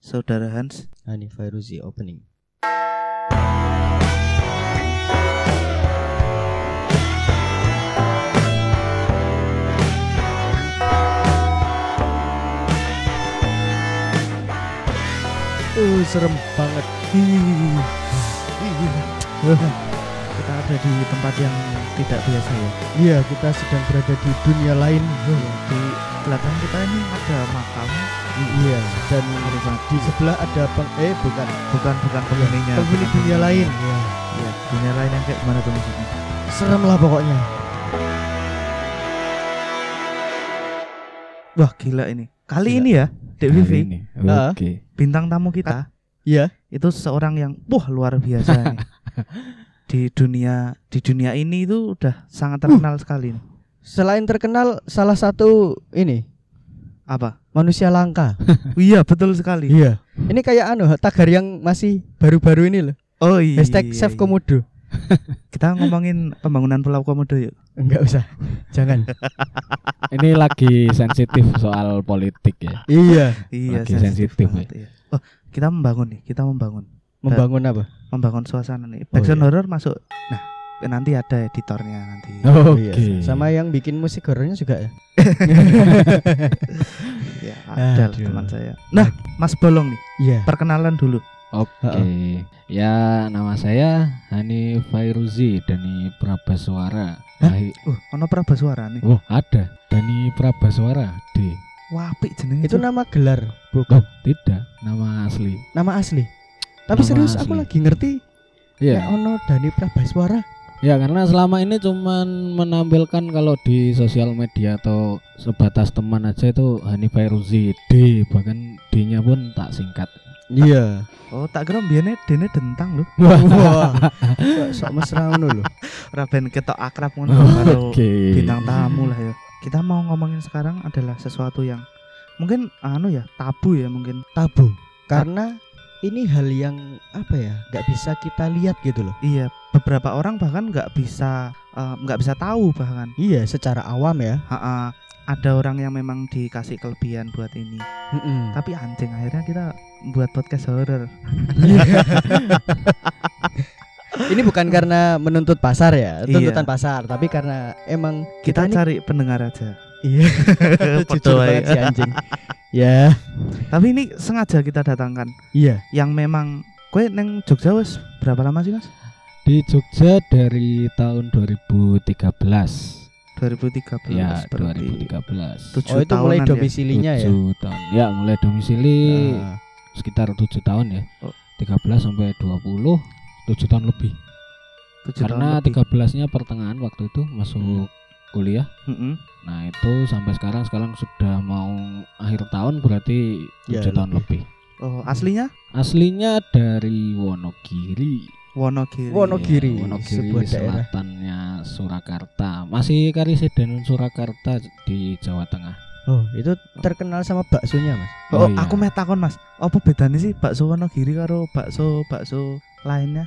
Saudara Hans. Hani Fairuzi opening. Uh, serem banget. Kita ada di tempat yang tidak biasa ya. Iya, kita sedang berada di dunia lain. Di belakang kita ini ada makam, Iya, dan di sebelah ada peng eh bukan bukan bukan penghuninya. penghuni dunia lain. Iya. Iya, dunia lain yang kayak gimana tuh maksudnya? Serem lah pokoknya. Wah, gila ini. Kali Gila. ini ya, Dek Kali Vivi, ini. Oke. bintang tamu kita Iya. itu seorang yang wah luar biasa nih. Di dunia di dunia ini itu udah sangat terkenal sekali. nih. Selain terkenal salah satu ini Apa? manusia langka. iya, betul sekali. iya. Ini kayak anu tagar yang masih baru-baru ini loh. Oh iya. Hashtag Save iya. Komodo. Kita ngomongin pembangunan Pulau Komodo yuk. Enggak usah. Jangan. Ini lagi sensitif soal politik ya. iya. Iya, Lagi sensitif, banget, iya. Oh, kita membangun nih, kita membangun. Membangun apa? Membangun suasana nih. Oh, Backsound iya. horror masuk. Nah, nanti ada editornya nanti. Oke. Iya. Sama yang bikin musik horornya juga ya. Ya, ada lah Aduh. teman saya. Nah, Mas Bolong nih, Iya. perkenalan dulu. Oke. Ya, nama saya Hani Fairuzi Dani Prabaswara. Hah? Uh, ono Prabaswara nih. Oh, ada. Dani Prabaswara D. Wah, apik jenenge. Itu Cuk. nama gelar, Oh, bukan tidak, nama asli. nama asli. Tapi Nama serius aku asli. lagi ngerti. Iya. Ya ono Dani Prabaswara. Ya karena selama ini cuman menampilkan kalau di sosial media atau sebatas teman aja itu Hani Fairuzi D bahkan D-nya pun tak singkat. Iya. Oh, tak kira mbiyane dene dentang lho. Wah. Kok Sok mesra ngono lho. Ora ben ketok akrab ngono karo Oke. bintang tamu lah ya. Kita mau ngomongin sekarang adalah sesuatu yang mungkin anu ya, tabu ya mungkin. Tabu. Karena ini hal yang apa ya? nggak bisa kita lihat gitu loh. Iya, beberapa orang bahkan nggak bisa eh, nggak bisa tahu bahkan. Iya, secara awam ya. Ha-ha, ada orang yang memang dikasih kelebihan buat ini. Mm-mm. Tapi anjing akhirnya kita buat podcast horror. Ini bukan karena menuntut pasar ya, Iya. tuntutan pasar, tapi karena emang Kita, kita, ini cari pendengar aja. iya jujur banget si anjing. Ya, Tapi ini sengaja kita datangkan iya. yang memang kue neng Jogja wes berapa lama sih mas? Di Jogja dari tahun 2013. 2013 Ya, berarti 2013. tujuh Oh, itu mulai tahunan ya? domisilinya ya. Tujuh tahun. Ya, mulai domisili Ah, sekitar 7 tahun ya. Oh. 13 sampai 20 7 tahun lebih. Tujuh Karena tahun lebih. 13-nya pertengahan waktu itu masuk kuliah. Mm-mm. Nah, itu sampai sekarang sekarang sudah mau akhir tahun berarti Ya, 7 tahun lebih. lebih. Oh, aslinya Aslinya dari Wonogiri. Wonogiri. Wonogiri. Iya, Wonogiri sebuah daerah. selatannya Surakarta. Masih Karisedan Surakarta di Jawa Tengah. Oh, itu terkenal sama baksonya, Mas. Oh, Oh, iya. aku mau takon Mas. Apa bedanya sih bakso Wonogiri karo bakso bakso lainnya?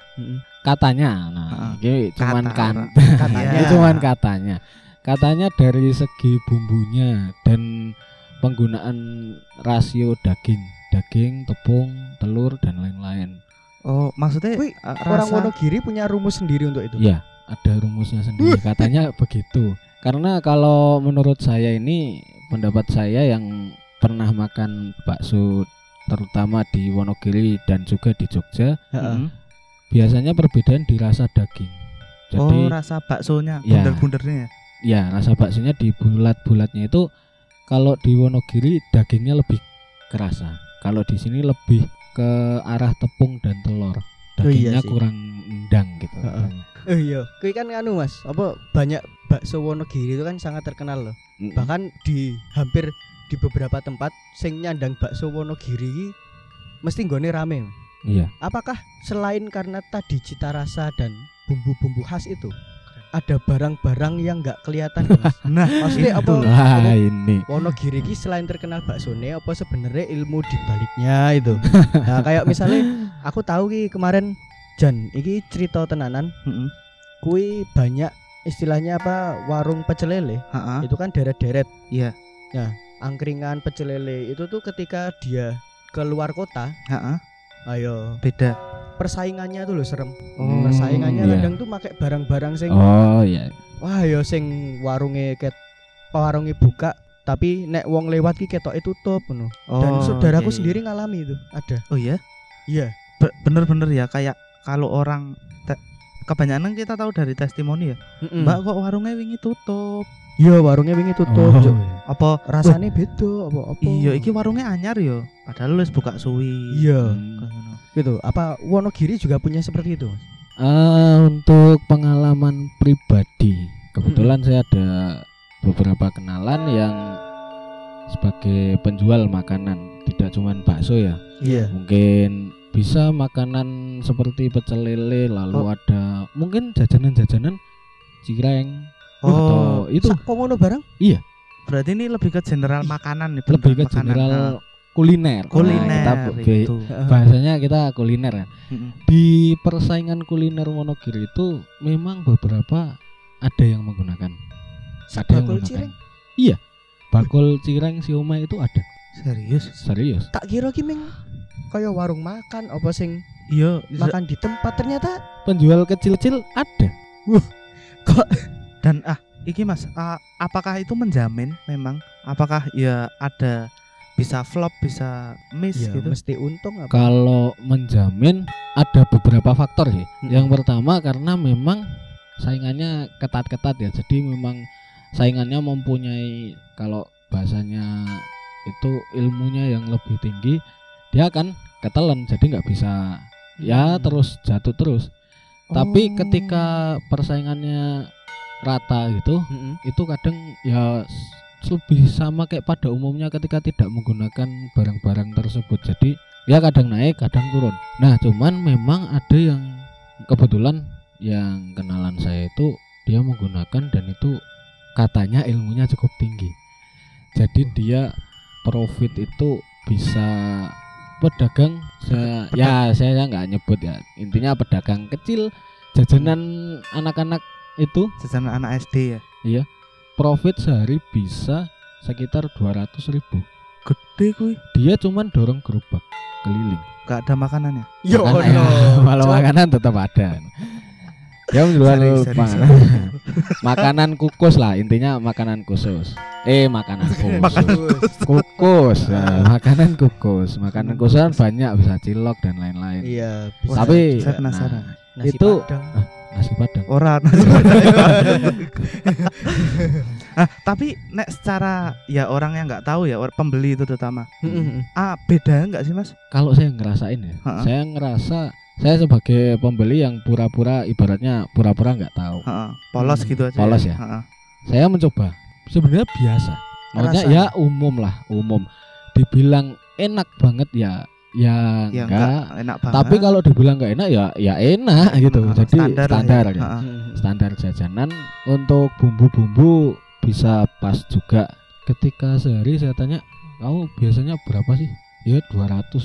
Katanya, nah, Ah, ini cuman kata kan. Katanya. cuman katanya. Katanya dari segi bumbunya dan penggunaan rasio daging, daging, tepung, telur dan lain-lain. Oh, maksudnya Wih, uh, Orang rasa Wonogiri punya rumus sendiri untuk itu. Ya, ada rumusnya sendiri. Katanya begitu. Karena kalau menurut saya ini pendapat saya yang pernah makan bakso terutama di Wonogiri dan juga di Jogja, Heeh. Mm-mm. biasanya perbedaan di rasa daging. Jadi oh, rasa baksonya, Ya. bunder-bundernya ya. rasa baksonya di bulat-bulatnya itu kalau di Wonogiri dagingnya lebih kerasa. Kalau di sini lebih ke arah tepung dan telur. Oh iya Dagingnya sih. kurang endang gitu. Heeh. Oh iya, kuwi kan anu Mas, apa banyak bakso Wonogiri itu kan sangat terkenal loh. Mm-mm. Bahkan di hampir di beberapa tempat sing nyandang bakso Wonogiri iki mesti nggone rame. Iya. Apakah selain karena tadi cita rasa dan bumbu-bumbu khas itu ada barang-barang yang nggak kelihatan Mas? Nah, Maksudnya apa? Wah ini. Wonogiri ini selain terkenal baksone apa sebenarnya ilmu di baliknya itu. Nah, kayak misalnya aku tahu ki kemarin Jan, iki cerita tenanan, Mm-mm. kui banyak istilahnya apa warung pecel lele itu kan deret-deret Iya. angkringan pecel lele itu tuh ketika dia ke luar kota, Heeh, ayo beda. Persaingannya tuh loh serem. Oh, persaingannya iya. kadang tuh pakai barang-barang sing Oh iya. wah yo sing warunge ket warunge buka tapi nek wong lewat ki ketoke tutup ngono. Dan Oh, saudaraku iya, iya. sendiri ngalami itu, ada. Oh iya, Iya. Be- bener-bener ya kayak kalau orang kebanyakan kita tahu dari testimoni ya. Mm-mm. Mbak kok warungnya wingi tutup. Iya, warungnya wingi tutup. Oh, iya. Apa Rasane beda apa apa. Iya, iki warungnya anyar yo. Padahal wis buka suwi. Iya. Hmm. Gitu. Apa Wonogiri juga punya seperti itu? Ah, untuk pengalaman pribadi, kebetulan saya ada beberapa kenalan yang sebagai penjual makanan, tidak cuma bakso ya. Iya. Mungkin bisa makanan seperti pecel lele, lalu Oh. ada mungkin jajanan-jajanan cireng Oh, atau itu Sak kok ngono barang? berarti ini lebih ke general makanan nih, lebih ke makanan. general Nah, kuliner. Nah, kuliner kita be- itu. bahasanya kita kuliner ya. Di persaingan kuliner Wonogiri itu memang beberapa ada yang menggunakan. Ada yang Bakul menggunakan. cireng. Bakul cireng siomay itu ada. Serius? Serius. Tak kira ki ming kaya warung makan apa sing Iya, makan di tempat ternyata Penjual kecil-kecil ada. dan ah iki Mas, ah, apakah itu menjamin memang apakah ya ada bisa flop, bisa miss ya gitu? mesti untung apa? Kalau menjamin ada beberapa faktor sih. Mm-mm. Yang pertama karena memang saingannya ketat-ketat ya. Jadi memang saingannya mempunyai kalau bahasanya itu ilmunya yang lebih tinggi, dia akan ketelan jadi nggak bisa ya Hmm. terus jatuh terus. Tapi Oh. ketika persaingannya rata gitu, Mm-mm. itu kadang ya lebih sama kayak pada umumnya ketika tidak menggunakan barang-barang tersebut. Jadi ya kadang naik, kadang turun. Nah, cuman memang ada yang kebetulan yang kenalan saya itu dia menggunakan dan itu katanya ilmunya cukup tinggi. Jadi dia profit itu bisa pedagang saya ya saya nggak nyebut ya intinya pedagang kecil jajanan anak-anak itu? Jajanan anak SD ya. profit sehari bisa sekitar 200 ribu. Gede kuy. dia cuman dorong gerobak keliling. Gak ada makanannya. Yo Makanan- no. kalau makanan tetap ada. Dia menjual Seri, seri, ma- seri. makanan kukus lah intinya makanan khusus eh makanan khusus Makanan kukus Nah, makanan kukus. Makanan khusus kan banyak bisa cilok dan lain-lain. Iya, Wah, tapi saya penasaran. nah, nasi itu- Padang. Nasi padang Ora. ah, tapi nek secara ya orang yang nggak tahu ya pembeli itu terutama. Ah, beda nggak sih Mas? kalau saya ngerasain ya Ha-ha. saya ngerasa saya sebagai pembeli yang pura-pura ibaratnya pura-pura nggak tahu Heeh, polos Hmm, gitu aja. polos ya? Heeh. saya mencoba sebenarnya biasa maksudnya ya umum lah umum dibilang enak banget ya ya, Ya enggak enggak enak banget. tapi kalau dibilang nggak enak ya ya enak gitu Heeh, jadi standar lah standar, ya. ya. Standar jajanan untuk bumbu-bumbu bisa pas juga ketika sehari saya tanya kamu biasanya berapa sih ya 200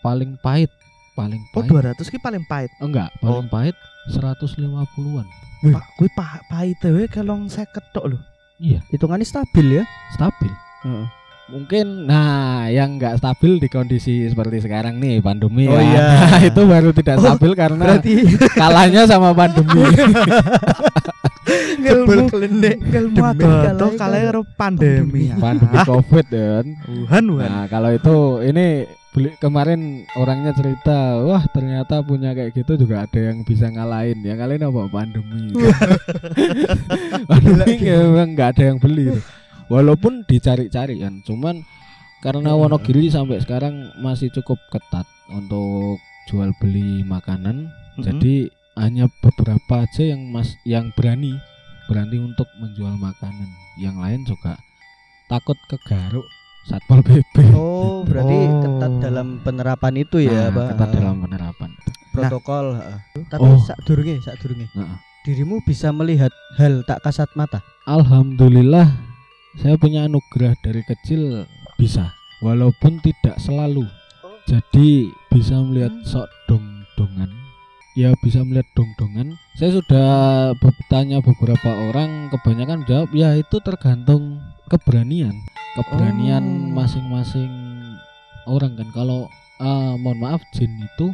paling pahit paling Oh, pahit 200 ki paling pahit. enggak paling pahit 150-an Pak, pa pahit we kelong 50 tok lho. iya Hitungannya stabil ya. stabil Heeh. Mungkin nah yang nggak stabil di kondisi seperti sekarang nih pandemi Oh ya. iya. Nah, itu baru tidak Oh, stabil karena Berarti kalahnya sama pandemi ngelmu kelendek adodo kalai kali karo pandemi. pandemi covid kan Wuhan, Wuhan. nah kalau itu ini beli kemarin orangnya cerita wah ternyata punya kayak gitu juga ada yang bisa ngalahin ya kalian apa pandemi pandemi memang nggak ada yang beli. Walaupun dicari-cari kan cuman karena Hmm. Wonogiri sampai sekarang masih cukup ketat untuk jual beli makanan Mm-mm. jadi hanya beberapa aja yang mas yang berani berani untuk menjual makanan yang lain juga takut kegaruk satpol pp Oh, berarti Oh. ketat dalam penerapan itu ya, Nah, Pak. ketat dalam penerapan protokol. heeh. Tapi Oh. sak durunge, sak durunge. Nah, Dirimu bisa melihat hal tak kasat mata. alhamdulillah saya punya anugerah dari kecil bisa walaupun tidak selalu jadi bisa melihat Hmm. sok dong-dongan ya bisa melihat dong-dongan saya sudah bertanya beberapa orang kebanyakan jawab ya itu tergantung keberanian keberanian Oh. masing-masing orang kan kalau eh, mohon maaf jin itu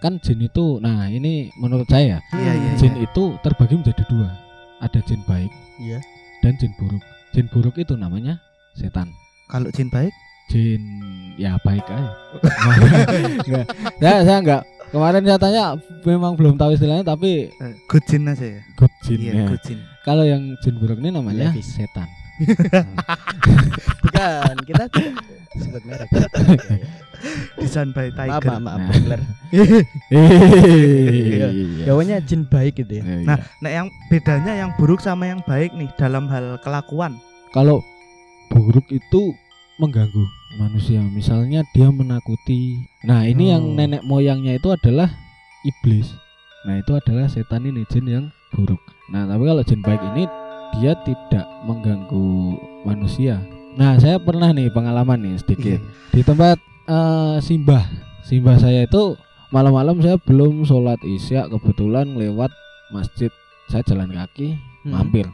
kan jin itu nah ini menurut saya Iya iya. jin iya. itu terbagi menjadi dua ada jin baik Iya. dan jin buruk jin buruk itu namanya setan Kalau jin baik jin ya baik aja Enggak. saya saya enggak kemarin saya tanya memang belum tahu istilahnya tapi eh, good jin aja ya. good jin Iya, ya. good jin. kalau yang jin buruk ini namanya Levis. setan Bukan, kita tidak sebut merek. Desain by maaf, Tiger. maaf, maaf. Nah. Bangler. Iya. Jin baik gitu ya. Iya. Nah, nah yang bedanya yang buruk sama yang baik nih dalam hal kelakuan. kalau buruk itu mengganggu manusia misalnya dia menakuti nah ini yang Oh. nenek moyangnya itu adalah iblis nah itu adalah setan ini jin yang buruk nah tapi kalau jin baik ini dia tidak mengganggu manusia. Nah saya pernah nih pengalaman nih sedikit. Iya. di tempat eh, simbah. Simbah saya itu malam-malam saya belum sholat isya kebetulan lewat masjid. Saya jalan kaki Hmm. mampir.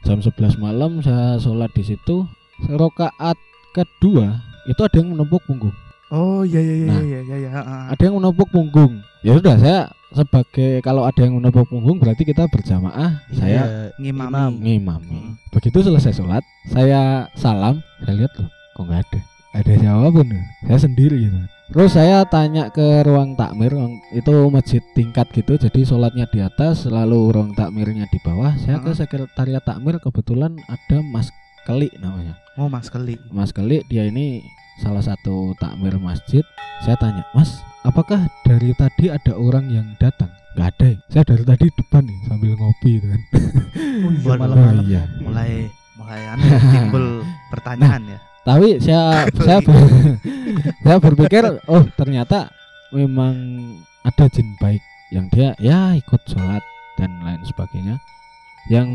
Jam 11 malam saya sholat di situ. Rokaat kedua itu ada yang menepuk punggung Oh iya iya iya Nah. iya iya iya. ada yang menepuk punggung ya sudah saya sebagai kalau ada yang menepuk punggung berarti kita berjamaah saya Iya, ngimami. imam. ngimami Hmm. begitu selesai sholat saya salam saya lihat loh kok nggak ada ada siapa pun ya. saya sendiri gitu terus saya tanya ke ruang takmir itu masjid tingkat gitu jadi sholatnya di atas lalu ruang takmirnya di bawah saya ke Heeh. sekretariat takmir kebetulan ada mas Keli namanya Oh Mas Keli. Mas Keli dia ini salah satu takmir masjid saya tanya Mas apakah dari tadi ada orang yang datang nggak ada ya? saya dari tadi depan nih sambil ngopi gitu kan Oh iya, Waduh. malam-malam. Oh, iya. Mulai mulai aneh timbul pertanyaan ya. tapi saya saya ber- saya berpikir oh ternyata memang ada jin baik yang dia ya ikut sholat dan lain sebagainya yang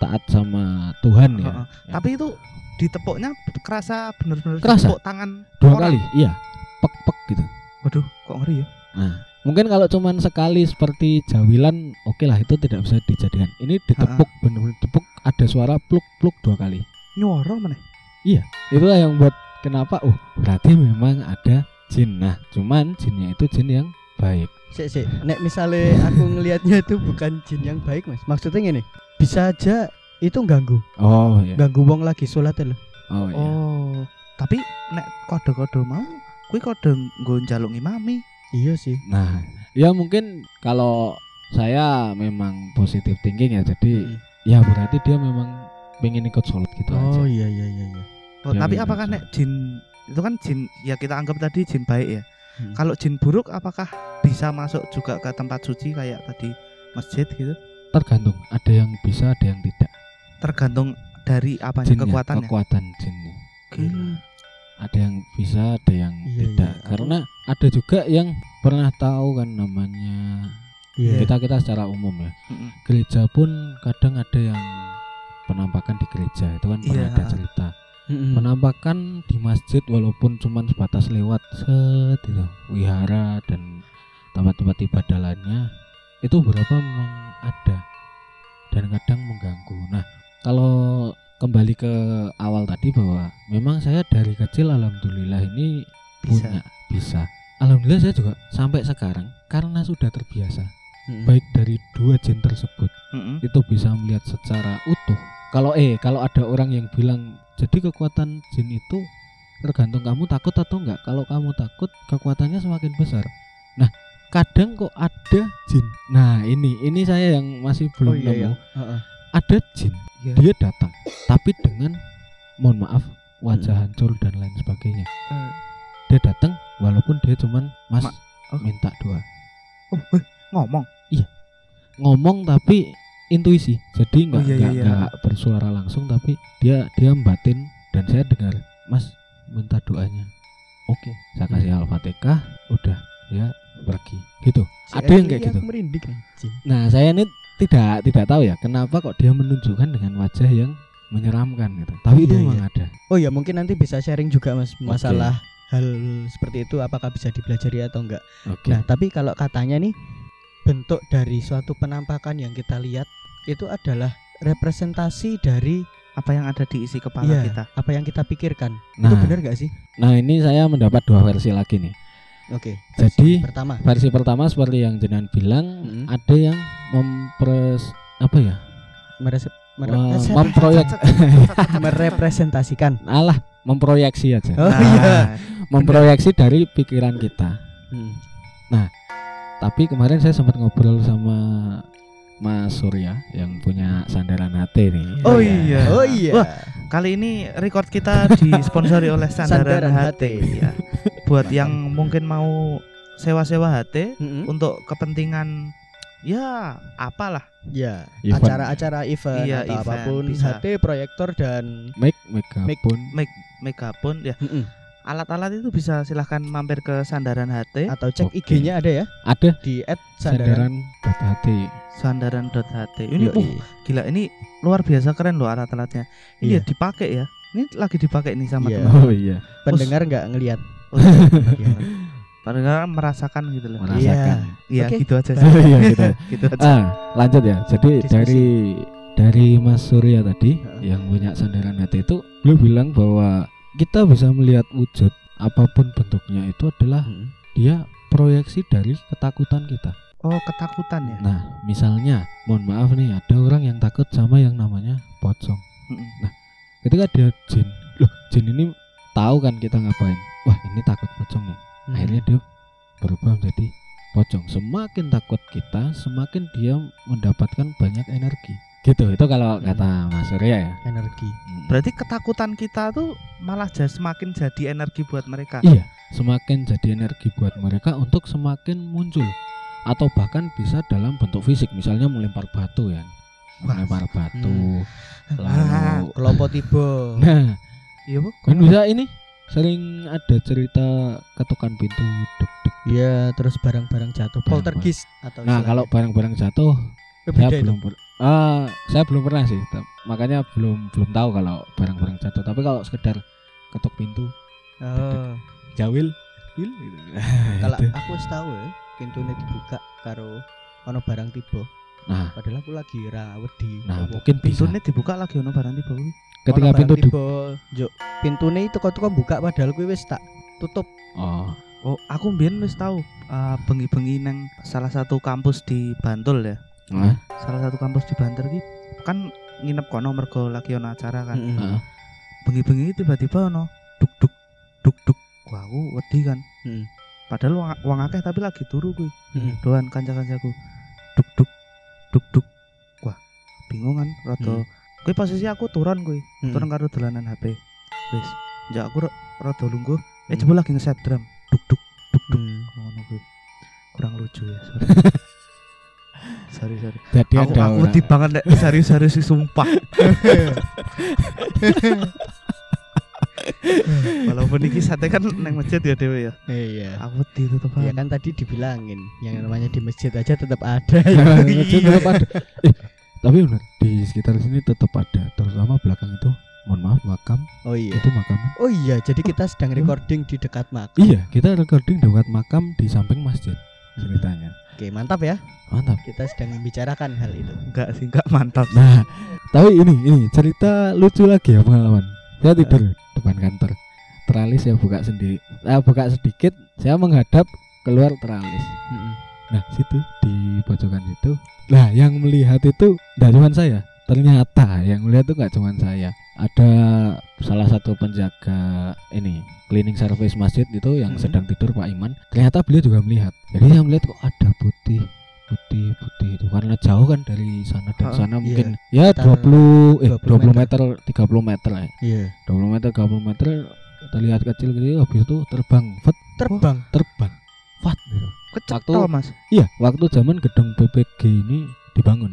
taat sama Tuhan ya, Heeh. Ya. Tapi itu ditepuknya kerasa bener-bener Kerasa. ditepuk tangan dua orang. kali iya pek pek gitu Waduh, kok ngeri ya? Nah, mungkin kalau cuman sekali seperti jawilan, oke lah itu tidak bisa dijadikan. Ini ditepuk benar-benar ditepuk ada suara pluk pluk dua kali. Nyoro mana? Itulah yang buat kenapa oh berarti memang ada jin. Nah, cuman jinnya itu jin yang baik. Sik, sik. Nek misalnya aku ngelihatnya itu bukan jin yang baik, Mas. Maksudnya gini, bisa aja itu ganggu. Oh iya. Ganggu wong lagi sholat ya, lho. Oh iya. Oh, tapi nek kode-kode mau, kuwi kode nggo njaluk ngimami. Iya sih. Nah, ya mungkin kalau saya memang positif thinking ya, jadi Mm. ya berarti dia memang pengen ikut sholat gitu aja. Oh iya iya iya iya. Oh, tapi iya, apakah nek jin itu kan jin ya kita anggap tadi jin baik ya. Hmm. Kalau jin buruk apakah bisa masuk juga ke tempat suci kayak tadi masjid gitu? Tergantung, ada yang bisa, ada yang tidak. Tergantung dari Jinnya, kekuatannya. kekuatan jinnya. Gila. ada yang bisa ada yang Iya, tidak iya. karena ada juga yang pernah tahu kan namanya Iya. kita kita secara umum ya Mm-mm. gereja pun kadang ada yang penampakan di gereja itu kan pernah Iya. ada cerita Mm-mm. penampakan di masjid walaupun cuma sebatas lewat set gitu wihara dan tempat-tempat ibadah lainnya itu berapa memang ada dan kadang mengganggu nah kalau kembali ke awal tadi bahwa memang saya dari kecil alhamdulillah ini Bisa. punya bisa alhamdulillah saya juga sampai sekarang karena sudah terbiasa Mm-mm. baik dari dua jin tersebut Mm-mm. itu bisa melihat secara utuh. Kalau eh kalau ada orang yang bilang jadi kekuatan jin itu tergantung kamu takut atau enggak. Kalau kamu takut kekuatannya semakin besar. Nah, kadang kok ada jin. Nah, ini ini saya yang masih belum Oh iya iya. nemu. Heeh. Ada jin, Iya. dia datang tapi dengan mohon maaf wajah hancur dan lain sebagainya. Eh, Dia datang walaupun dia cuman Mas Ma- oh. minta doa. oh, eh, ngomong. ngomong tapi intuisi jadi nggak Oh, iya, nggak iya, iya. nggak bersuara langsung tapi dia dia batin dan saya dengar mas minta doanya oke saya kasih Hmm. al-fatihah udah ya pergi gitu Si ada yang kayak gitu jin. nah saya ini tidak tidak tahu ya kenapa kok dia menunjukkan dengan wajah yang menyeramkan gitu tapi itu Iya, memang iya. ada Oh ya mungkin nanti bisa sharing juga Mas masalah hal seperti itu apakah bisa dipelajari atau enggak. oke Nah, tapi kalau katanya nih bentuk dari suatu penampakan yang kita lihat itu adalah representasi dari apa yang ada di isi kepala Iya, kita. apa yang kita pikirkan. Nah, Itu benar gak sih? nah ini saya mendapat dua versi lagi nih. Oke. Jadi- versi pertama. Versi pertama seperti yang jenengan bilang, Mm-mm. ada yang mempres apa ya? Merese- mere- eh, memproyek merepresentasikan. alah memproyeksi aja. Oh Nah, iya. memproyeksi dari pikiran kita. Hmm. Tapi kemarin saya sempat ngobrol sama Mas Surya yang punya sandaran hati nih. Oh Ya. iya. Oh iya. Wah, Kali ini record kita disponsori oleh Sandaran, Sandaran HT. ya. Buat yang mungkin mau sewa-sewa HT Mm-mm. untuk kepentingan ya apalah. Ya, Event. acara-acara event Iya, atau event, apa pun, bisa. HT, proyektor dan Mic, megapun. Mic megapun ya. Mm-mm. Alat-alat itu bisa silahkan mampir ke Sandaran HT atau cek Oke. IG-nya ada ya Ada di @sandaran. sandaran.ht. sandaran.ht. Ini Yoi. uh, gila ini luar biasa keren loh alat-alatnya. Ini Iya. ya dipakai ya. Ini lagi dipakai nih sama Iya. teman. Oh iya, pendengar nggak ngelihat. Oh, iya. Padahal merasakan gitu loh. merasakan. Iya, Oke. gitu aja sih. Iya gitu. gitu aja. Ah, lanjut ya. Jadi Diskusi. dari dari Mas Surya tadi Heeh. yang punya sandaran hati itu beliau bilang bahwa kita bisa melihat wujud apa pun bentuknya itu adalah Mm. dia proyeksi dari ketakutan kita. Oh, ketakutan ya. Nah, misalnya, mohon maaf nih, ada orang yang takut sama yang namanya pocong. Mm-mm. Ketika dia jin, loh, jin ini tahu kan kita ngapain. Wah, ini takut pocong nih. Hmm. Akhirnya dia berubah menjadi pocong. Semakin takut kita, semakin dia mendapatkan banyak energi. Gitu, itu kalau Hmm. kata Mas Surya ya. energi. Hmm. Berarti ketakutan kita tuh malah jadi semakin jadi energi buat mereka. Iya, semakin jadi energi buat mereka untuk semakin muncul atau bahkan bisa dalam bentuk fisik, misalnya melempar batu ya. Melempar batu. Hmm. Lalu Kelompok tiba. nah, Iya, Bu. kan bisa ini sering ada cerita ketukan pintu duk duk. Iya, terus barang-barang jatuh. Poltergeist atau Nah, kalau barang-barang jatuh saya beda itu. Ah, saya belum pernah sih. Makanya belum belum tahu kalau barang-barang jatuh. Tapi kalau sekedar ketuk pintu, Oh. jawil, wil gitu. Kalau Itu. aku tahu ya, pintunya dibuka karo ono barang tiba. Nah, Padahal aku lagi ra wedi. nah Apa- mungkin bisa. Pintunya dibuka lagi ono barang tiba kuwi. Ketika ono pintu di tiba, juk pintune itu kok buka padahal kuwi wis tak tutup. Oh, Oh, aku mbien wis tahu uh, bengi-bengi nang salah satu kampus di Bantul ya. Nah, Salah satu kampus di Bantul ki kan nginep kono mergo lagi ono acara kan. Ah, Bengi-bengi tiba-tiba ono duk duk duk duk. Wah, aku wedi kan. Mm. Padahal wong, wong akeh tapi lagi turu kuwi. Mm-mm. Doan kanca-kancaku. Duk duk duk duk. Wah, bingung kan rada. Hmm. Kuwi posisi aku turun kuwi. Mm. Turun karo dolanan HP. Wis. Ya aku ra- rada lungguh. Eh Hmm. coba lagi ngeset drum. Duk duk duk duk. Mm. Ngono kuwi. Kurang lucu ya, sorry. sorry, sorry. jadi aku ada aku wedi banget nek serius-serius sih sumpah. Walaupun iki sate kan neng masjid ya Dewi ya. Iya. Aku wedi tetep Ya kan tadi dibilangin yang namanya di masjid aja tetap ada. Ya. masjid tetap ada. Eh, tapi benar di sekitar sini tetap ada, terutama belakang itu. Mohon maaf, makam Oh iya. itu makam. Oh iya, jadi kita sedang recording di dekat makam. Iya, kita recording dekat makam di samping masjid ceritanya. Oke, mantap ya. Mantap. Kita sedang membicarakan hal itu. Enggak sih, enggak mantap. Nah, tapi ini ini cerita lucu lagi ya pengalaman. Saya tidur depan kantor. Teralis saya buka sendiri. Saya buka sedikit, saya menghadap keluar teralis. Mm-mm. Nah, situ di pojokan situ. Nah, yang melihat itu tidak cuma saya. Ternyata yang melihat itu nggak cuma saya. Ada salah satu penjaga ini cleaning service masjid itu yang Mhm. sedang tidur Pak Iman. Ternyata beliau juga melihat. Jadi saya melihat kok ada putih putih putih itu karena jauh kan dari sana dan Ah, sana iya. mungkin ya Sekitar 20 eh 20 20 meter 30 meter lah ya. Iya. 20 meter 30 meter terlihat kecil gitu habis itu terbang Fat, Terbang. terbang Fat gitu. Kecetol, Waktu- Mas. Iya, waktu zaman gedung BPG ini dibangun.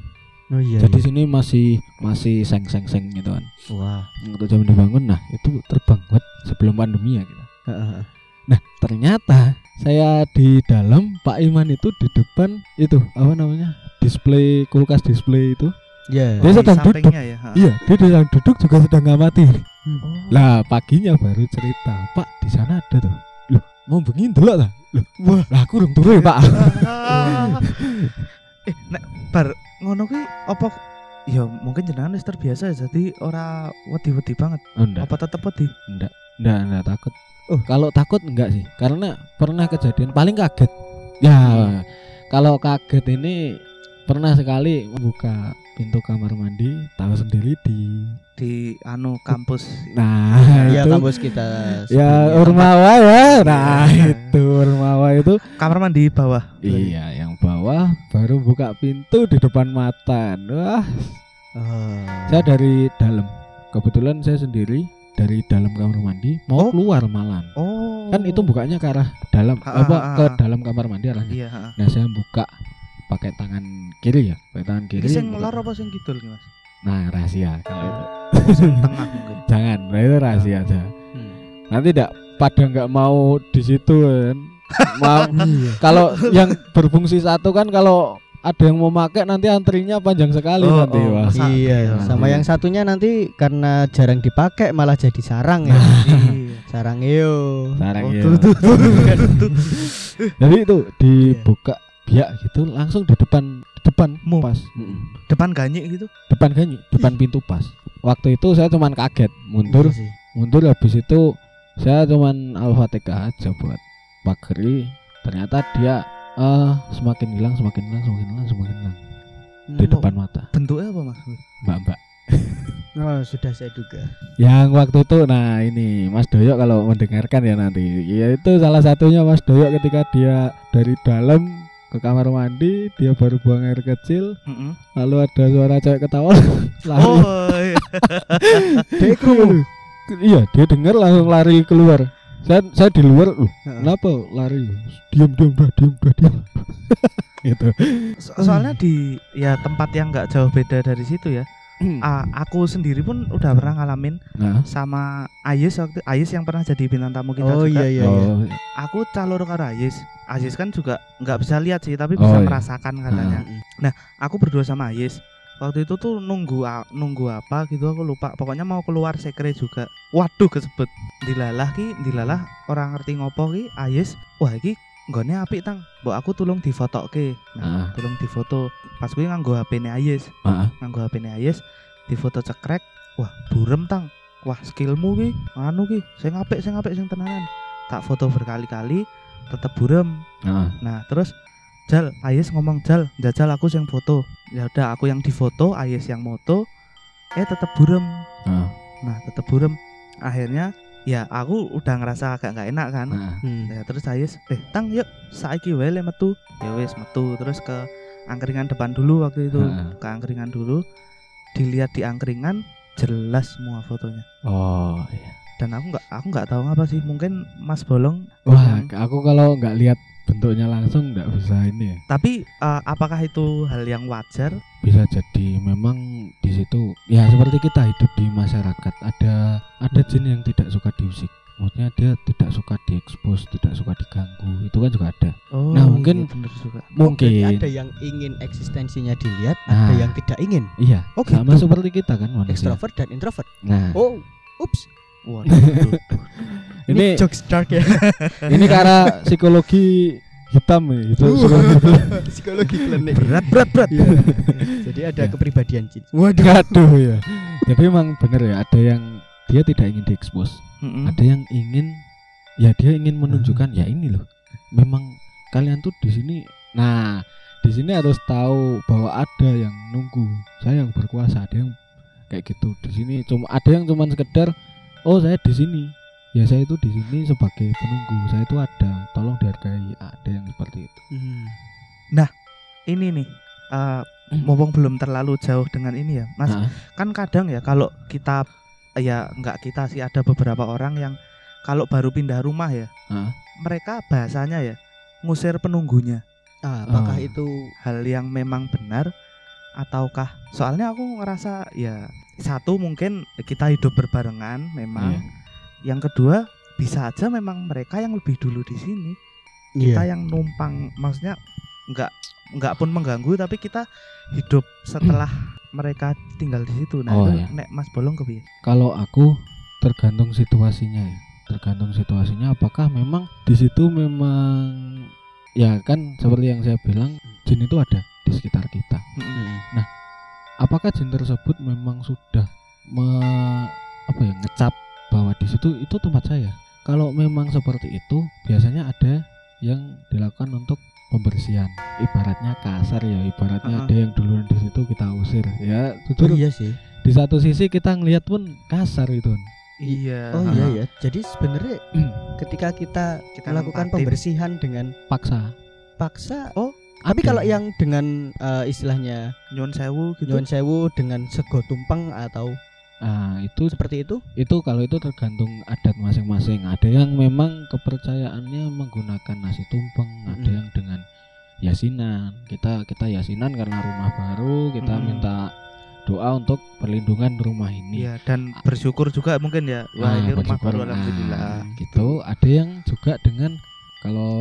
Oh iya. Jadi sini masih masih seng-seng-seng gitu kan. Wah. Waktu zaman dibangun, nah itu terbang buat sebelum pandemi ya gitu. Heeh. Nah ternyata saya di dalam Pak Iman itu di depan itu apa namanya display kulkas display itu. Iya. Dia Di sedang duduk. ya. ha. Iya, dia sedang duduk juga sedang ngamati. Hmm. Oh. Lah paginya baru cerita, Pak di sana ada tuh. Loh, mau begini dulu lah. Loh, Wah. lah aku urung turu ya Pak. eh, nek bar ngono kuwi apa ya mungkin jenengan wis terbiasa ya jadi ora wedi-wedi banget. Oh, enggak. Apa tetep wedi? Enggak, enggak, enggak takut. Oh. Kalau takut enggak sih, karena pernah kejadian paling kaget. Ya, kalau kaget ini pernah sekali membuka pintu kamar mandi, tahu sendiri di Di anu kampus. Nah, Iya itu kampus kita. ya. Urmawa ya. Nah, Iya. itu Urmawa itu Kamar mandi bawah. iya yang bawah baru buka pintu di depan mata. Wah, Oh. saya dari dalam. Kebetulan saya sendiri dari dalam kamar mandi mau Oh. keluar malam. Oh. kan itu bukanya ke arah dalam Ah, apa ah, ah, ke ah. dalam kamar mandi arahnya Iya, heeh. nah saya buka pakai tangan kiri ya pakai tangan kiri Iki sing buka. lor apa sing kidul ki, Mas? nah rahasia kalau itu Sing tengah mungkin. jangan nah itu rahasia aja Hmm. nanti tidak pada nggak mau di situ kan mau Iya. kalau yang berfungsi satu kan kalau ada yang mau pakai nanti antrinya panjang sekali Oh, nanti oh, wah Iya, Nanti. sama yang satunya nanti karena jarang dipakai malah jadi sarang ya. Iya. sarang iyo. Sarang Oh, tuh, tuh, tuh. jadi itu Iya. dibuka biak gitu langsung di depan depan Mu. pas Depan ganyik gitu. depan kan depan pintu pas waktu itu saya cuman kaget mundur Iya sih. mundur habis itu saya cuman al-fatihah aja buat pageri ternyata dia eh semakin hilang semakin hilang semakin hilang semakin hilang di depan mata Bentuknya apa, Mas? mbak mbak Oh, sudah saya duga. yang waktu itu nah ini Mas Doyok kalau mendengarkan ya nanti ya itu salah satunya Mas Doyok ketika dia dari dalam ke kamar mandi dia baru buang air kecil Heeh. lalu ada suara cewek ketawa. Lari. Oh, iya. Dia iya dia dengar langsung lari keluar. Saya saya di luar loh. Kenapa lari? Diam diam dah diam dah diam. Gitu. So- soalnya di ya tempat yang nggak jauh beda dari situ ya. Ah, aku sendiri pun udah pernah ngalamin nah sama Ayes waktu Ayes yang pernah jadi bintang tamu kita Oh juga. iya iya iya. oh Aku calor karo Ayes. Ayes kan juga nggak bisa lihat sih, tapi Oh, bisa iya. merasakan katanya. Aku berdua sama Ayes. Waktu itu tuh nunggu a- nunggu apa gitu aku lupa. Pokoknya mau keluar sekre juga. Waduh kesebut. Dilalah ki, dilalah orang ngerti ngopo ki Ayes. Wah iki nggone apik tang. Mbok aku tulung difotoke. Ah. Nah, tulung difoto. Pas kuwi nganggo HP-ne Ayes. ah, nganggo HP-ne Ayes difoto cekrek wah burem tang wah skillmu ki anu ki sing apik sing apik sing tenanan tak foto berkali-kali tetep burem ah. nah terus Jal Ayes ngomong Jal jajal aku sing foto ya udah aku yang difoto Ayes yang moto eh tetep burem ah, nah tetep burem akhirnya ya aku udah ngerasa agak nggak enak kan ah. Hmm. Ya terus Ayes, eh tang yuk saiki wae le metu. Ya wis metu terus ke angkringan depan dulu waktu itu. Heeh. Ke angkringan dulu. Dilihat di angkringan jelas semua fotonya. oh iya Dan aku nggak aku nggak tahu apa sih. Mungkin Mas Bolong. wah yang- aku kalau nggak lihat bentuknya langsung nggak bisa ini ya Tapi eh, apakah itu hal yang wajar? bisa jadi memang di situ ya seperti kita hidup di masyarakat ada ada jin yang tidak suka diusik maksudnya dia tidak suka diekspos tidak suka diganggu itu kan juga ada Oh, Nah, mungkin- iya, bener juga. Berarti mungkin ada yang ingin eksistensinya dilihat, ada Nah. yang tidak ingin. iya Oh, sama gitu. seperti kita kan manusia Extrovert dan introvert. nah Oh, ups. Waduh, ini jokes dark ya. ini karena psikologi hitam ya itu psikologi Psikologi klinik. berat berat berat. Iya. Jadi ada Ya. kepribadian jin. Waduh, aduh ya. Jadi memang benar ya, ada yang dia tidak ingin diekspos, Mm-mm. ada yang ingin ya dia ingin menunjukkan ya ini loh. Memang kalian tuh di sini. Nah, di sini harus tahu bahwa ada yang nunggu. Saya yang berkuasa, ada yang kayak gitu. Di sini cuma ada yang cuman sekedar oh saya di sini. Ya saya itu di sini sebagai penunggu. Saya itu ada, tolong dihargai. Ada yang seperti itu. Hmm. Ini nih. eh mumpung belum terlalu jauh dengan ini ya, Mas. Nah, kan kadang ya kalau kita ya nggak kita sih ada beberapa orang yang kalau baru pindah rumah ya nah, mereka bahasanya ya ngusir penunggunya Ah, apakah Oh. itu hal yang memang benar ataukah soalnya aku ngerasa ya satu mungkin kita hidup berbarengan memang iya. Yang kedua bisa aja memang mereka yang lebih dulu di sini kita yang numpang maksudnya nggak nggak pun mengganggu tapi kita hidup setelah mereka tinggal di situ nah Oh, itu iya. nek Mas Bolong kepiye Kalau aku tergantung situasinya ya. Tergantung situasinya apakah memang di situ memang ya kan seperti yang saya bilang jin itu ada di sekitar kita. Apa apakah jin tersebut memang sudah me, apa ya ngecap bahwa di situ itu tempat saya kalau memang seperti itu biasanya ada yang dilakukan untuk pembersihan ibaratnya kasar ya ibaratnya Uh-uh. ada yang duluan di situ kita usir ya Oh jujur iya sih. di satu sisi kita ngelihat pun kasar itu Iya. Oh iya ya. Jadi sebenarnya ketika kita, Kita melakukan nempatin. pembersihan dengan paksa paksa, Oh, tapi kalau yang dengan eh, istilahnya Nyun sewu gitu. nyuwun sewu dengan sego tumpeng atau nah itu seperti itu? itu kalau itu tergantung adat masing-masing ada yang memang kepercayaannya menggunakan nasi tumpeng ada Mm-mm. yang dengan yasinan kita kita yasinan karena rumah baru kita Mm. minta doa untuk perlindungan rumah ini Iya, dan bersyukur juga mungkin ya. Wah, Nah, ini rumah baru Nah, alhamdulillah. gitu ada yang juga dengan kalau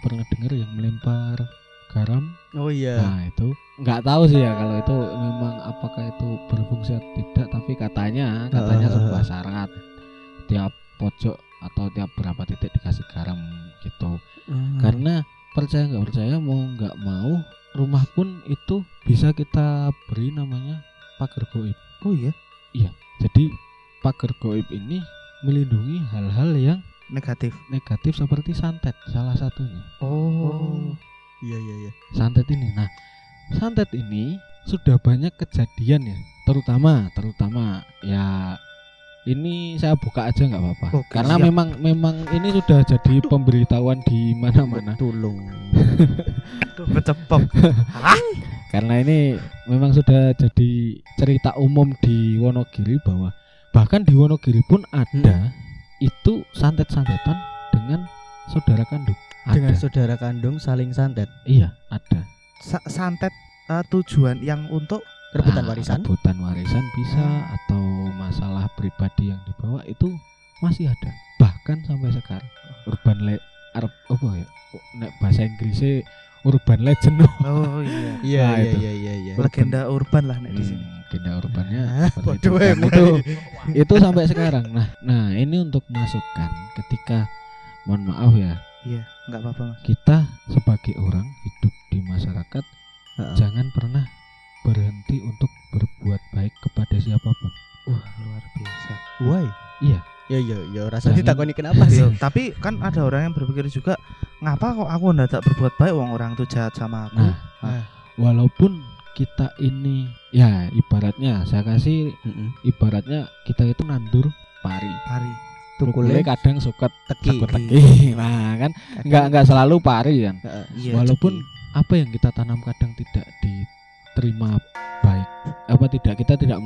pernah dengar yang melempar garam Oh iya. Nah itu nggak tahu sih ya kalau itu memang apakah itu berfungsi atau tidak tapi katanya katanya Heeh. sebuah syarat tiap pojok atau tiap berapa titik dikasih garam gitu Hmm. karena percaya nggak percaya mau nggak mau rumah pun itu bisa kita beri namanya pagar goib Oh iya, jadi pagar goib ini melindungi hal-hal yang negatif. negatif seperti santet salah satunya Oh. Iya iya iya. santet ini. Nah, santet ini sudah banyak kejadian ya, terutama terutama ya ini saya buka aja nggak apa-apa. Oke, Karena siap. memang memang ini sudah jadi pemberitahuan di mana-mana. Kecepok. Hah? Karena ini memang sudah jadi cerita umum di Wonogiri bahwa bahkan di Wonogiri pun ada itu santet-santetan dengan saudara kandung. Ada. Dengan saudara kandung saling santet, iya, ada. Sa- santet eh, tujuan yang untuk rebutan Nah, warisan. rebutan warisan bisa atau masalah pribadi yang dibawa itu masih ada bahkan sampai sekarang urban le Arab apa ya nek bahasa Inggrisnya urban legend Oh iya. Iya Nah, iya iya iya iya. Legenda urban lah nek di sini. Hmm, agenda urbannya Ah, itu. Dan itu itu sampai sekarang nah nah ini untuk masukkan ketika mohon maaf ya Iya, enggak apa-apa, Mas. kita sebagai orang hidup di masyarakat Heeh. jangan pernah berhenti untuk berbuat baik kepada siapa pun Wah, luar biasa. Why? Iya. Ya ya ya rasa Jangan- ditakoni kenapa sih? Iya, tapi kan ada orang yang berpikir juga ngapa kok aku ndak berbuat baik wong orang itu jahat sama aku. Nah, Ah. walaupun kita ini ya ibaratnya saya kasih Heeh. ibaratnya kita itu nandur pari. Pari. Tukule kadang suka teki. teki. Nah, kan nggak nggak selalu pari kan. Heeh. Iya. Walaupun Ceki. apa yang kita tanam kadang tidak diterima baik. Apa tidak kita tidak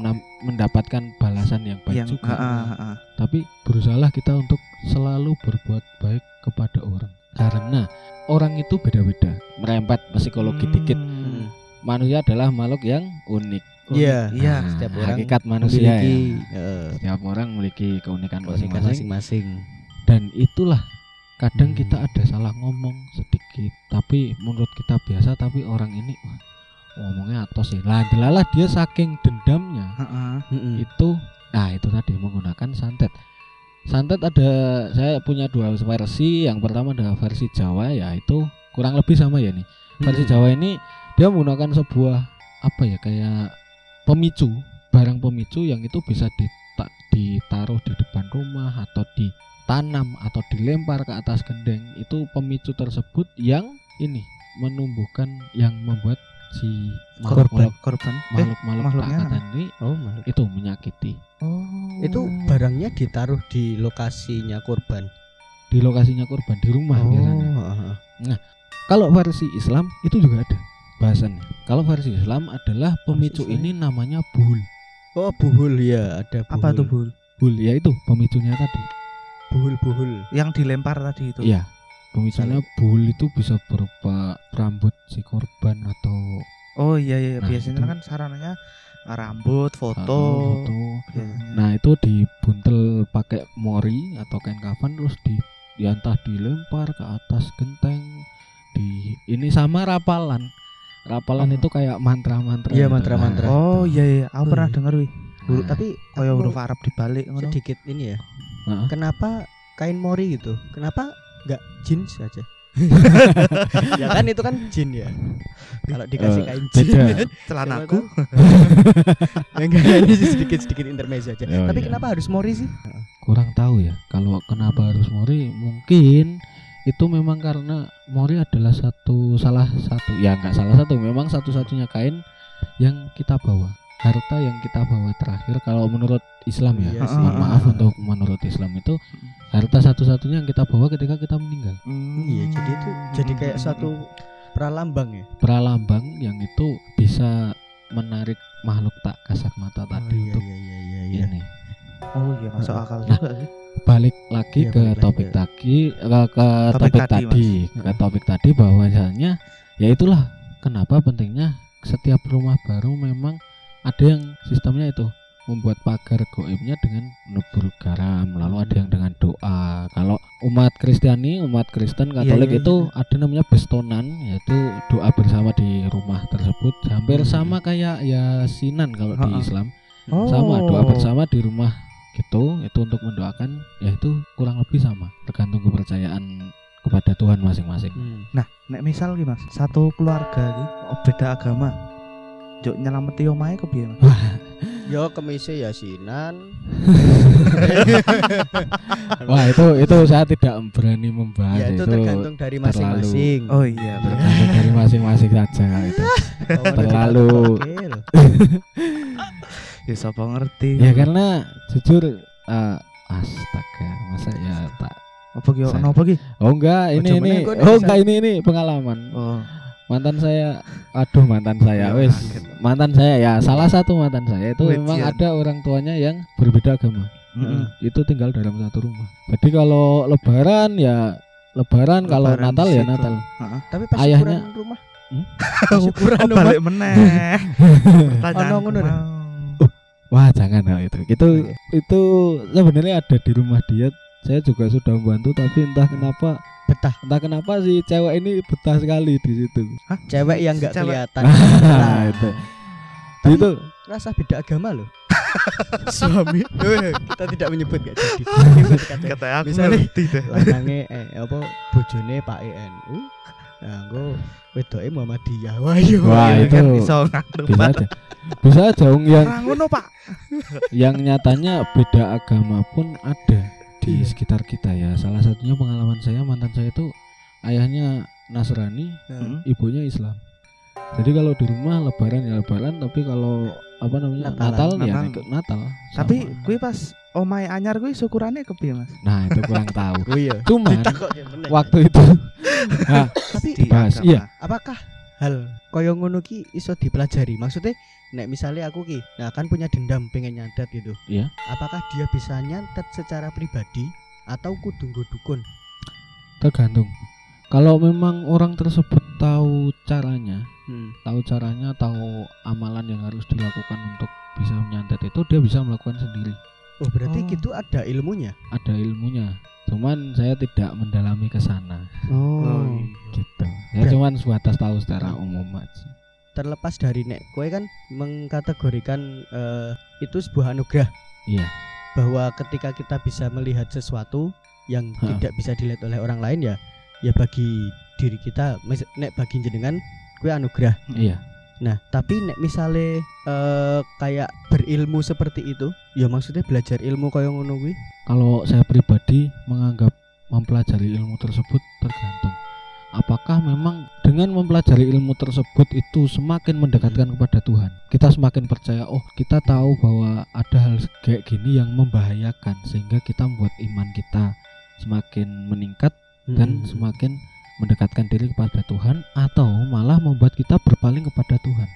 mendapatkan balasan yang baik yang juga. ah, ah, ah. Tapi berusahalah kita untuk selalu berbuat baik kepada orang. Karena orang itu beda-beda, merempet psikologi dikit. Hmm. Manusia adalah makhluk yang unik. Iya. Iya. Nah, setiap orang hakikat manusia memiliki ya. eh, Setiap orang memiliki keunikan masing-masing dan itulah kadang Hmm. kita ada salah ngomong sedikit tapi menurut kita biasa tapi orang ini wah, ngomongnya atos sih lah delalah dia saking dendamnya Heeh. Heeh. itu nah itu tadi menggunakan santet santet ada saya punya dua versi yang pertama adalah versi Jawa ya itu kurang lebih sama ya nih versi Hmm. Jawa ini dia menggunakan sebuah apa ya kayak pemicu barang pemicu yang itu bisa dita- ditaruh di depan rumah atau ditanam atau dilempar ke atas gendeng itu pemicu tersebut yang ini menumbuhkan yang membuat si Korban, makhluk korban. Eh, makhluk makhluk makhluknya takatan ini Oh, makhluk. itu menyakiti oh. Itu barangnya ditaruh di lokasinya korban. di lokasinya korban di rumah biasanya heeh. kalau versi Islam itu juga ada bahasannya kalau versi Islam adalah pemicu Islam. ini namanya buhul Oh, buhul ya, ada buhul. apa tuh, Bul? buhul ya itu pemicunya tadi Buhul-buhul. Yang dilempar tadi itu. Iya. Pemicunya bull itu bisa berupa rambut si korban atau Oh iya iya, Nah, biasanya itu. kan sarananya ah, rambut, foto. atau foto. Biasanya. Nah itu dibuntel pakai mori atau kain kafan terus di ya entah dilempar ke atas genteng di ini sama rapalan rapalan Oh. itu kayak mantra-mantra Iya, gitu. mantra-mantra. Nah, Oh iya iya, aku Oh, pernah iya. denger wih. Huruf- Nah. tapi Kayak huruf Arab dibalik ngono. sedikit ini ya. Heeh. Kenapa kain mori gitu? Kenapa nggak jeans saja? ya kan itu kan jin ya. Kalau dikasih Eh, kain jin. beda. celanaku Enggak ini sedikit-sedikit intermezzo aja. Oh, Tapi iya. kenapa harus mori sih? kurang tahu ya kalau kenapa harus mori mungkin itu memang karena mori adalah satu salah satu ya nggak salah satu memang satu-satunya kain yang kita bawa. Harta yang kita bawa terakhir kalau menurut Islam ya. Iya mohon maaf untuk menurut Islam itu. Harta satu-satunya yang kita bawa ketika kita meninggal. Iya, jadi itu jadi kayak suatu pralambang ya. pralambang yang itu bisa menarik makhluk tak kasat mata tadi iya untuk iya iya iya. iya. ini. Oh iya masuk akal Nah, juga sih balik lagi Iya, ke balik topik ke- tadi ke, ke Topik topik, tadi, tadi, ke topik tadi bahwasanya ya itulah kenapa pentingnya setiap rumah baru memang ada yang sistemnya itu membuat pagar goibnya dengan menebur garam lalu ada yang dengan doa. Kalau umat Kristiani umat Kristen Katolik iya, itu ada namanya bestonan yaitu doa bersama di rumah tersebut. Hampir Hmm. sama kayak yasinan kalau di Ha-ha. Islam. Oh. sama doa bersama di rumah gitu itu untuk mendoakan ya itu kurang lebih sama tergantung kepercayaan kepada Tuhan masing-masing Hmm. nah nek misal ki mas satu keluarga ki oh, beda agama Jok nyelameti omahe kepiye mas Yo kemise yasinan. wah itu itu saya tidak berani membahas ya itu tergantung dari masing-masing. oh iya tergantung dari masing-masing saja itu Oh, terlalu-. Ya sapa ngerti? Ya karena jujur eh, astaga masa ya tak apa ki Saya- ono apa ki? Oh enggak ini Ojo ini. oh bisa- enggak ini ini pengalaman. Oh. Mantan saya aduh mantan saya Ya, wes mantan saya ya salah satu mantan saya itu Wih, memang ada orang tuanya yang berbeda agama. Mm-mm. itu tinggal dalam satu rumah. Jadi kalau lebaran ya lebaran, kalau Natal ya. Natal. Heeh. Tapi pas Ayahnya- rumah. Hmm? Pas syukuran oh balik meneh. Pertanyaan ngono dah. Wah jangan hal itu itu Iya. itu sebenarnya ada di rumah dia saya juga sudah membantu tapi entah kenapa Betah. entah kenapa si cewek ini betah sekali di situ Cewek yang enggak Cewek. kelihatan. nah itu Tapi- itu Rasa beda agama loh. Suami. Eh, Kita tidak menyebut gak jadi. Kata aku Misalnya- ngerti deh lanange eh apa bojone Pak ENU. Nah, engko wedoke Muhammadiyah. Wah, yo. Wah, Iya, itu kan iso bisa aja bisa aja Ung, yang ngono pak yang nyatanya beda agama pun ada di Iya. sekitar kita ya salah satunya pengalaman saya mantan saya itu ayahnya Nasrani Hmm. ibunya Islam jadi kalau di rumah lebaran ya lebaran tapi kalau apa namanya Natalan. Natal ya Natal. ikut Natal tapi gue pas omai anyar gue syukurannya kepiye mas nah itu kurang tahu Oh iya. cuman waktu itu nah, tapi Di Dibahas, iya. apakah hal koyo ngono ki iso dipelajari? Maksudnya nek misalnya aku ki, nah kan punya dendam pengen nyantet gitu. Iya. Apakah dia bisa nyantet secara pribadi atau kudu dukun? tergantung kalau memang orang tersebut tahu caranya Hmm. tahu caranya tahu amalan yang harus dilakukan untuk bisa menyantet itu dia bisa melakukan sendiri Oh, berarti Oh. gitu ada ilmunya. ada ilmunya. Cuman saya tidak mendalami ke sana. Oh, gitu. Ya Ber- cuman sebatas tahu secara umum aja. Terlepas dari nek kowe kan mengkategorikan eh, itu sebuah anugerah. Iya. Bahwa ketika kita bisa melihat sesuatu yang Ha. tidak bisa dilihat oleh orang lain ya ya bagi diri kita nek bagi jenengan kue anugerah. Iya nah tapi nek misale eh, kayak berilmu seperti itu ya maksudnya belajar ilmu kaya ngono kuwi? Kalau saya pribadi menganggap mempelajari ilmu tersebut tergantung. Apakah memang dengan mempelajari ilmu tersebut itu semakin mendekatkan kepada Tuhan? Kita semakin percaya oh kita tahu bahwa ada hal kayak gini yang membahayakan sehingga kita membuat iman kita semakin meningkat dan Mm-mm. semakin mendekatkan diri kepada Tuhan atau malah membuat kita berpaling kepada Tuhan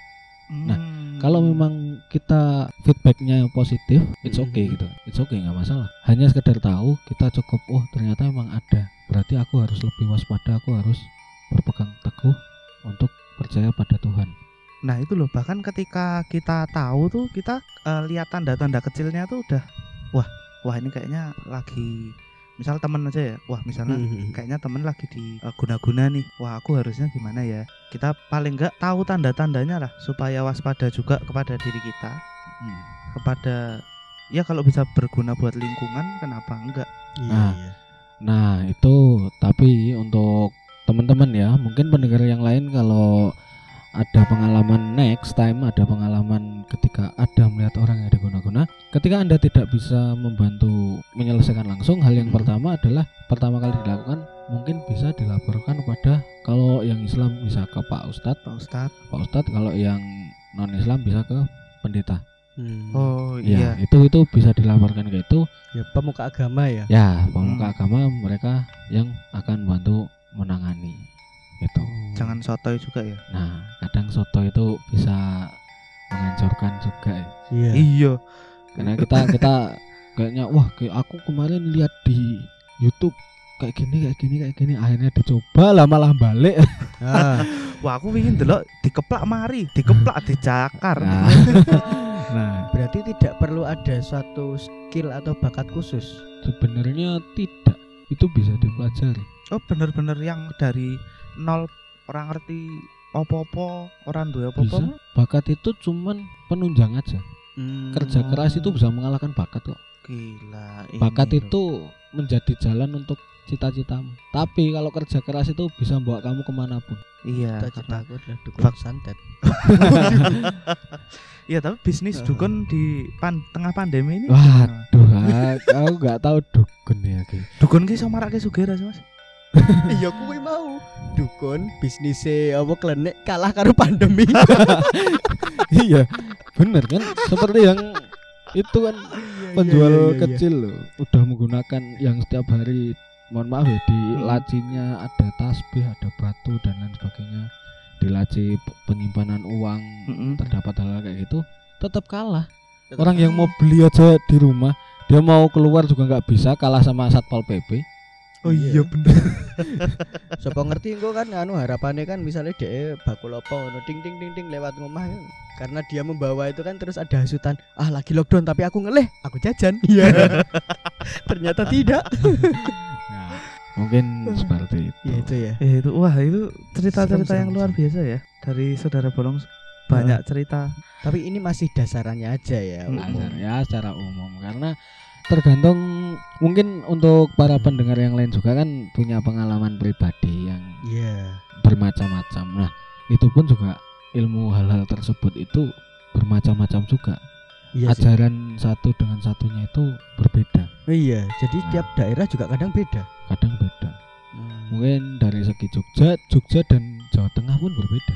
Nah, Hmm. kalau memang kita feedbacknya positif, it's okay Mhm. gitu, it's okay nggak masalah. Hanya sekedar tahu, kita cukup, oh ternyata memang ada. Berarti aku harus lebih waspada, aku harus berpegang teguh untuk percaya pada Tuhan. Nah itu loh bahkan ketika kita tahu tuh kita eh, lihat tanda-tanda kecilnya tuh udah wah wah ini kayaknya lagi misal temen aja ya wah misalnya Mm-mm. kayaknya temen lagi di eh, guna-guna nih wah aku harusnya gimana ya kita paling nggak tahu tanda-tandanya lah supaya waspada juga kepada diri kita Hmm. kepada ya kalau bisa berguna buat lingkungan kenapa enggak Iya, Nah. iya. Nah itu tapi untuk teman-teman ya mungkin pendengar yang lain kalau ada pengalaman next time ada pengalaman ketika ada melihat orang yang diguna-guna ketika anda tidak bisa membantu menyelesaikan langsung hal yang Hmm. pertama adalah pertama kali dilakukan mungkin bisa dilaporkan pada kalau yang Islam bisa ke Pak Ustadz Pak Ustad Pak Ustadz kalau yang non Islam bisa ke pendeta Hmm. oh ya iya itu itu bisa dilaporkan ke itu ya pemuka agama ya. ya pemuka Hmm. agama mereka yang akan bantu menangani gitu. Jangan sotoy juga ya? Nah kadang soto itu bisa menghancurkan juga ya. Iya. iya. Karena kita kita kayaknya wah kayak aku kemarin lihat di YouTube kayak gini kayak gini kayak gini akhirnya dicoba lah malah balik. Ah, wah aku ingin delok dikeplak mari dikeplak dicakar. Nah, nah. Berarti tidak perlu ada suatu skill atau bakat khusus. sebenarnya tidak. Itu bisa dipelajari. Oh bener-bener yang dari nol orang ngerti opo-opo orang duwe bisa opo-opo bakat itu cuman penunjang aja. Hmm. kerja keras itu bisa mengalahkan bakat kok. Gila ini bakat loh. itu menjadi jalan untuk cita-citamu. Tapi kalau kerja keras itu bisa membawa kamu ke mana pun iya Cita-cita karena aku adalah dukun Bak- santet. iya tapi bisnis dukun di pan- tengah pandemi ini. Waduh ah, aku nggak tahu dukun ya Ki. dukun ki iso marake sugih ra sih mas Iya kuwi mau dukun bisnisnya apa klenik kalah karo pandemi. iya bener kan seperti yang itu kan penjual iya, iya, iya. kecil loh udah menggunakan yang setiap hari mohon maaf ya di Hmm. lacinya ada tasbih ada batu dan lain sebagainya di laci penyimpanan uang Mm-mm. terdapat hal kayak gitu tetap kalah orang yang mau beli aja di rumah dia mau keluar juga nggak bisa kalah sama satpol pp oh Iya. iya bener Sopo ngerti engko kan anu harapannya kan misalnya dia bakul apa ngono ting ting ting ting lewat rumah ya. Karena dia membawa itu kan terus ada hasutan, ah lagi lockdown tapi aku ngeleh, aku jajan. Iya. Ternyata tidak. ya, mungkin seperti itu Ya itu ya. Eh, itu wah itu cerita-cerita yang luar biasa ya dari saudara bolong banyak cerita Tapi ini masih dasarannya aja ya. Umum. Azhar, ya secara umum karena tergantung mungkin untuk para pendengar yang lain juga kan punya pengalaman pribadi yang Iya. bermacam-macam. Nah, itu pun juga ilmu hal-hal tersebut itu bermacam-macam juga. Iya sih. Ajaran satu dengan satunya itu berbeda, Iya, jadi Nah. tiap daerah juga kadang beda. kadang beda. Mungkin dari segi Jogja, Jogja dan Jawa Tengah pun berbeda.